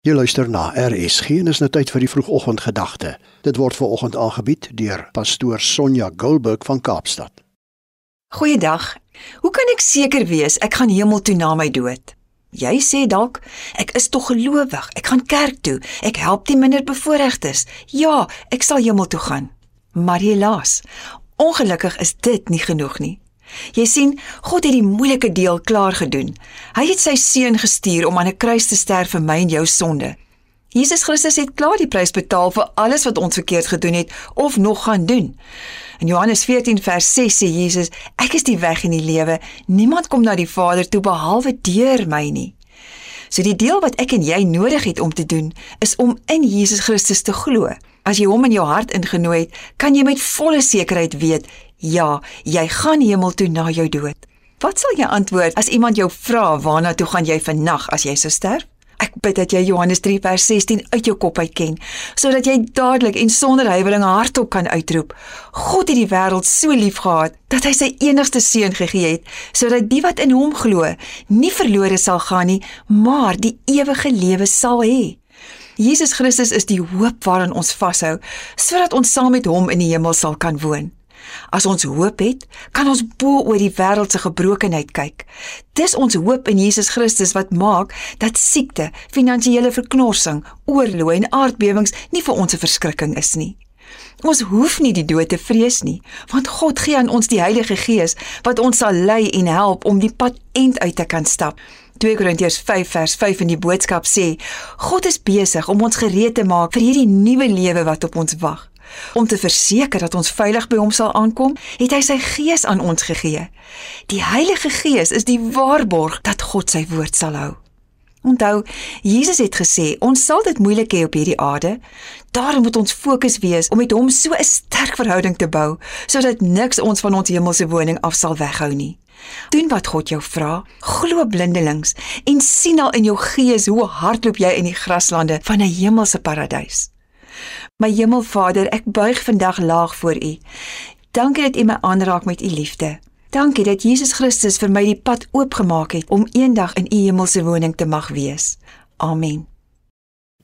Jy luister na RSG en is nou tyd vir die vroegoggendgedagte. Dit word ver oggend aangebied deur pastoor Sonja Gulburg van Kaapstad. Goeiedag. Hoe kan ek seker wees ek gaan hemel toe na my dood? Jy sê dalk, ek is tog gelowig. Ek gaan kerk toe. Ek help die minderbevoorregtes. Ja, ek sal hemel toe gaan. Maar helaas, ongelukkig is dit nie genoeg nie. Jy sien, God het die moeilike deel klaar gedoen. Hy het sy seun gestuur om aan 'n kruis te sterf vir my en jou sonde. Jesus Christus het klaar die prys betaal vir alles wat ons verkeerd gedoen het of nog gaan doen. In Johannes 14 vers 6 sê Jesus: Ek is die weg en die lewe. Niemand kom na die Vader toe behalwe deur my nie. So die deel wat ek en jy nodig het om te doen, is om in Jesus Christus te glo. As jy hom in jou hart ingenooi het, kan jy met volle sekerheid weet Ja, jy gaan hemel toe na jou dood. Wat sal jy antwoord as iemand jou vra waarna toe gaan jy vannag as jy sou sterf? Ek bid dat jy Johannes 3 vers 16 uit jou kop uitken, sodat jy dadelik en sonder huiweling hardop kan uitroep: God het die wêreld so liefgehad dat hy sy enigste seun gegee het, sodat die wat in hom glo, nie verlore sal gaan nie, maar die ewige lewe sal hê. Jesus Christus is die hoop waaraan ons vashou, sodat ons saam met hom in die hemel sal kan woon. As ons hoop het, kan ons bo oor die wêreld se gebrokenheid kyk. Dis ons hoop in Jesus Christus wat maak dat siekte, finansiële verknorsing, oorloë en aardbewings nie vir ons 'n verskrikking is nie. Ons hoef nie die dood te vrees nie, want God gee aan ons die Heilige Gees wat ons sal lei en help om die pad end uit te kan stap. 2 Korintiërs 5 vers 5 in die boodskap sê: God is besig om ons gereed te maak vir hierdie nuwe lewe wat op ons wag. Om te verseker dat ons veilig by hom sal aankom, het hy sy gees aan ons gegee. Die Heilige Gees is die waarborg dat God sy woord sal hou. Onthou, Jesus het gesê, ons sal dit moeilik hê op hierdie aarde. Daarom moet ons fokus wees om met hom so 'n sterk verhouding te bou, sodat niks ons van ons hemelse woning af sal weghou nie. Doen wat God jou vra, glo blindelings en sien al in jou gees hoe hardloop jy in die graslande van 'n hemelse paradys. My Hemelvader, ek buig vandag laag voor U. Dankie dat U my aanraak met U liefde. Dankie dat Jesus Christus vir my die pad oopgemaak het om eendag in U hemelse woning te mag wees. Amen.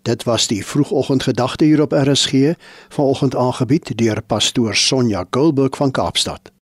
Dit was die vroegoggendgedagte hier op RSG, vanoggend aangebied deur pastoor Sonja Gulburg van Kaapstad.